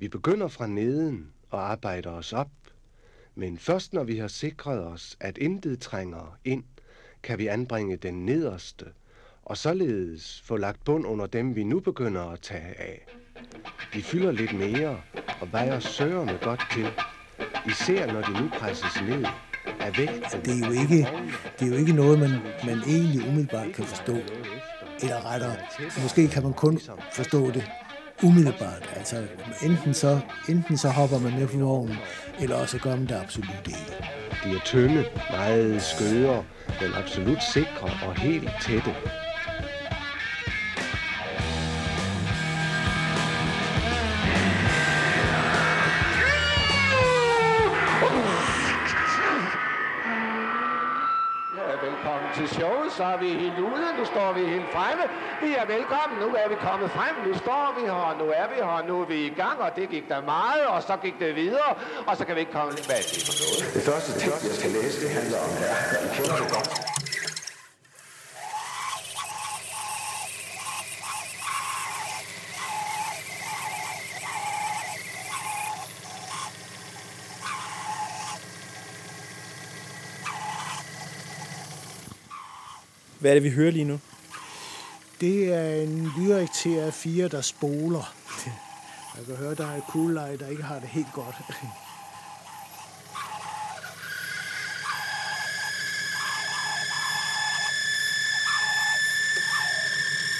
Vi begynder fra neden og arbejder os op, men først når vi har sikret os, at intet trænger ind, kan vi anbringe den nederste, og således få lagt bund under dem, vi nu begynder at tage af. De fylder lidt mere og vejer sørende godt til, især når de nu presses ned af vægten. Altså, det er jo ikke, det er jo ikke noget, man, man egentlig umiddelbart kan forstå. Eller rettere, måske kan man kun forstå det umiddelbart. Altså enten så, enten så hopper man med på vognen, eller også gør man det absolut ikke. De er tynde, meget skøre, men absolut sikre og helt tætte. Velkommen til showet, så er vi helt ude, nu står vi helt fremme. Vi er velkommen, nu er vi kommet frem, nu står vi her, nu er vi her, nu er vi i gang, og det gik der meget, og så gik det videre, og så kan vi ikke komme lidt bag til for noget. Det første tekst, jeg skal læse, det handler om, ja, Hvad er det, vi hører lige nu? Det er en Lyrik TR4, der spoler. Jeg kan høre, der er cool light, der ikke har det helt godt.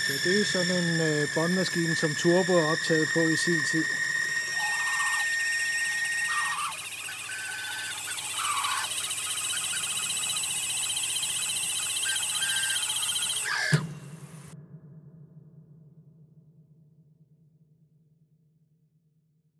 Ja, det er sådan en øh, båndmaskine, som Turbo er optaget på i sin tid.